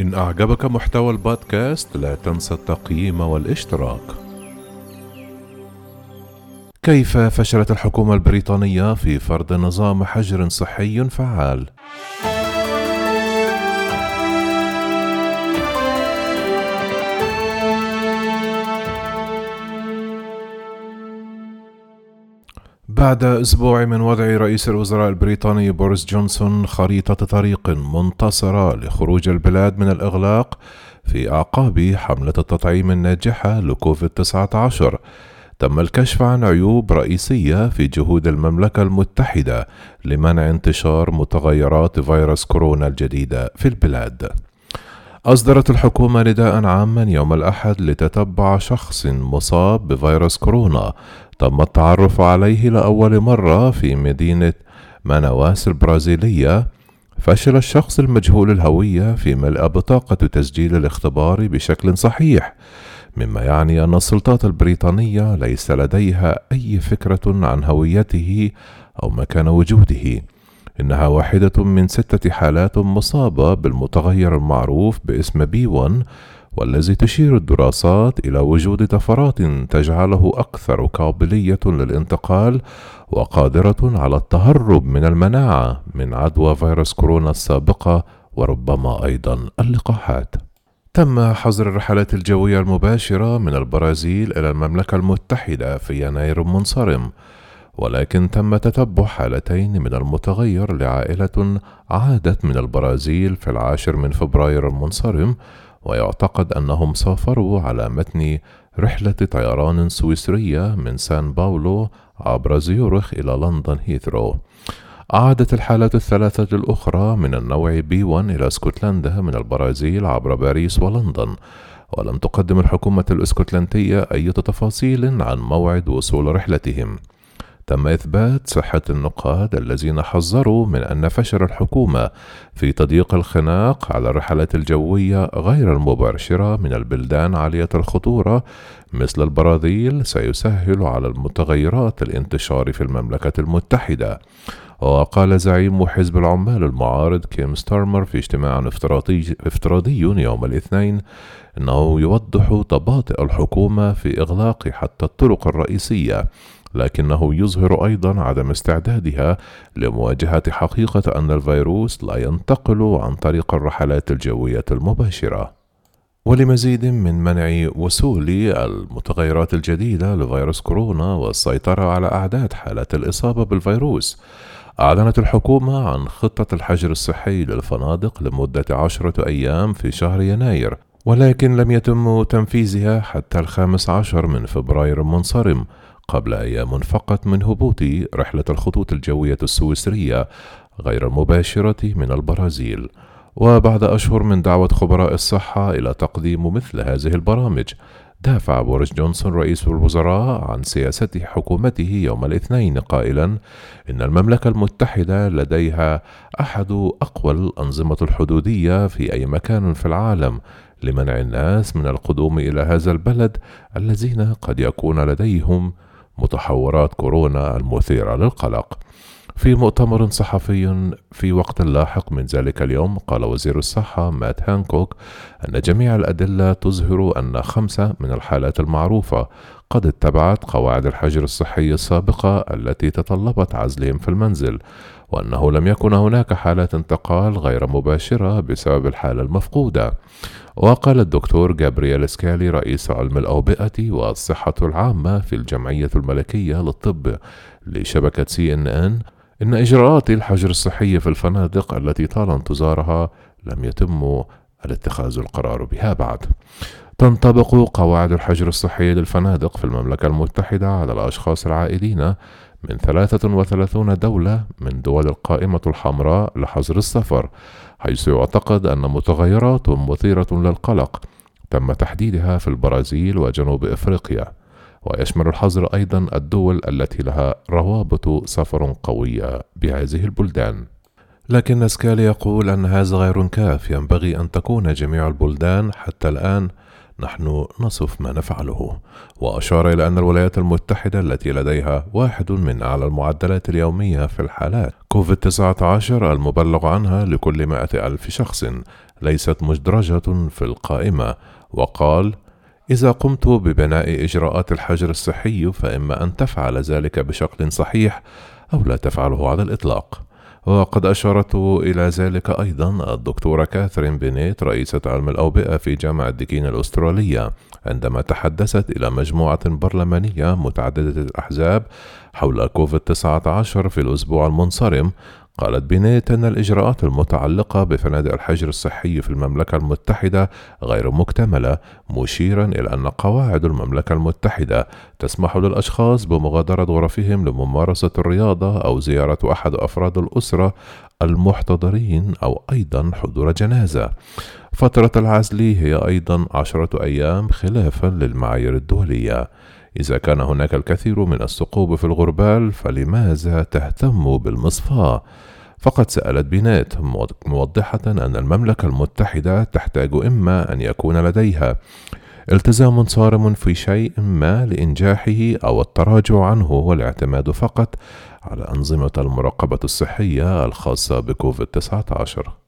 إن أعجبك محتوى البودكاست لا تنسى التقييم والاشتراك. كيف فشلت الحكومة البريطانية في فرض نظام حجر صحي فعال؟ بعد أسبوع من وضع رئيس الوزراء البريطاني بوريس جونسون خريطة طريق منتصرة لخروج البلاد من الإغلاق في أعقاب حملة التطعيم الناجحة لكوفيد 19 تم الكشف عن عيوب رئيسية في جهود المملكة المتحدة لمنع انتشار متغيرات فيروس كورونا الجديدة في البلاد. أصدرت الحكومة نداء عاما يوم الأحد لتتبع شخص مصاب بفيروس كورونا تم التعرف عليه لأول مرة في مدينة ماناواس البرازيلية. فشل الشخص المجهول الهوية في ملء بطاقة تسجيل الاختبار بشكل صحيح مما يعني أن السلطات البريطانية ليس لديها أي فكرة عن هويته أو مكان وجوده. إنها واحدة من ستة حالات مصابة بالمتغير المعروف باسم بي 1 والذي تشير الدراسات إلى وجود طفرات تجعله أكثر قابلية للانتقال وقادرة على التهرب من المناعة من عدوى فيروس كورونا السابقة وربما أيضا اللقاحات. تم حظر الرحلات الجوية المباشرة من البرازيل إلى المملكة المتحدة في يناير منصرم، ولكن تم تتبع حالتين من المتغير لعائلة عادت من البرازيل في العاشر من فبراير المنصرم ويعتقد أنهم سافروا على متن رحلة طيران سويسرية من سان باولو عبر زيورخ إلى لندن هيثرو. عادت الحالات الثلاثة الأخرى من النوع بي 1 إلى اسكتلندا من البرازيل عبر باريس ولندن. ولم تقدم الحكومة الإسكتلندية أي تفاصيل عن موعد وصول رحلتهم. تم إثبات صحة النقاد الذين حذروا من أن فشل الحكومة في تضييق الخناق على الرحلات الجوية غير المباشرة من البلدان عالية الخطورة مثل البرازيل سيسهل على المتغيرات الانتشار في المملكة المتحدة. وقال زعيم حزب العمال المعارض كيم ستارمر في اجتماع افتراضي, يوم الاثنين إنه يوضح تباطؤ الحكومة في إغلاق حتى الطرق الرئيسية. لكنه يظهر أيضا عدم استعدادها لمواجهة حقيقة أن الفيروس لا ينتقل عن طريق الرحلات الجوية المباشرة. ولمزيد من منع وصول المتغيرات الجديدة لفيروس كورونا والسيطرة على أعداد حالات الإصابة بالفيروس أعلنت الحكومة عن خطة الحجر الصحي للفنادق لمدة عشرة أيام في شهر يناير ولكن لم يتم تنفيذها حتى الخامس عشر من فبراير المنصرم قبل أيام فقط من هبوط رحلة الخطوط الجوية السويسرية غير المباشرة من البرازيل. وبعد أشهر من دعوة خبراء الصحة إلى تقديم مثل هذه البرامج دافع بوريس جونسون رئيس الوزراء عن سياسة حكومته يوم الاثنين قائلا إن المملكة المتحدة لديها أحد أقوى الأنظمة الحدودية في أي مكان في العالم لمنع الناس من القدوم إلى هذا البلد الذين قد يكون لديهم متحورات كورونا المثيرة للقلق. في مؤتمر صحفي في وقت لاحق من ذلك اليوم قال وزير الصحة مات هانكوك أن جميع الأدلة تظهر أن خمسة من الحالات المعروفة قد اتبعت قواعد الحجر الصحي السابقة التي تطلبت عزلهم في المنزل وأنه لم يكن هناك حالات انتقال غير مباشرة بسبب الحالة المفقودة وقال الدكتور جابرييل سكالي رئيس علم الأوبئة والصحة العامة في الجمعية الملكية للطب لشبكة سي إن إن إن إجراءات الحجر الصحي في الفنادق التي طال انتظارها لم يتم الاتخاذ القرار بها بعد. تنطبق قواعد الحجر الصحي للفنادق في المملكة المتحدة على الأشخاص العائدين من 33 دولة من دول القائمة الحمراء لحظر السفر، حيث يعتقد أن متغيرات مثيرة للقلق تم تحديدها في البرازيل وجنوب إفريقيا. ويشمل الحظر أيضا الدول التي لها روابط سفر قوية بهذه البلدان لكن سكالي يقول أن هذا غير كاف ينبغي أن تكون جميع البلدان حتى الآن نحن نصف ما نفعله. وأشار إلى أن الولايات المتحدة التي لديها واحد من أعلى المعدلات اليومية في الحالات. كوفيد 19 المبلغ عنها لكل مائة ألف شخص ليست مدرجة في القائمة. وقال إذا قمت ببناء إجراءات الحجر الصحي فإما أن تفعل ذلك بشكل صحيح أو لا تفعله على الإطلاق. وقد أشارت إلى ذلك أيضا الدكتورة كاثرين بينيت رئيسة علم الأوبئة في جامعة ديكين الأسترالية عندما تحدثت إلى مجموعة برلمانية متعددة الأحزاب حول كوفيد 19 في الأسبوع المنصرم قالت بنيت أن الإجراءات المتعلقة بفنادق الحجر الصحي في المملكة المتحدة غير مكتملة، مشيرا إلى أن قواعد المملكة المتحدة تسمح للأشخاص بمغادرة غرفهم لممارسة الرياضة أو زيارة أحد أفراد الأسرة المحتضرين أو أيضا حضور جنازة. فترة العزل هي أيضا عشرة أيام خلافا للمعايير الدولية. إذا كان هناك الكثير من الثقوب في الغربال فلماذا تهتم بالمصفاة؟ فقد سألت بينات موضحة أن المملكة المتحدة تحتاج إما أن يكون لديها التزام صارم في شيء ما لإنجاحه أو التراجع عنه والاعتماد فقط على أنظمة المراقبة الصحية الخاصة بكوفيد 19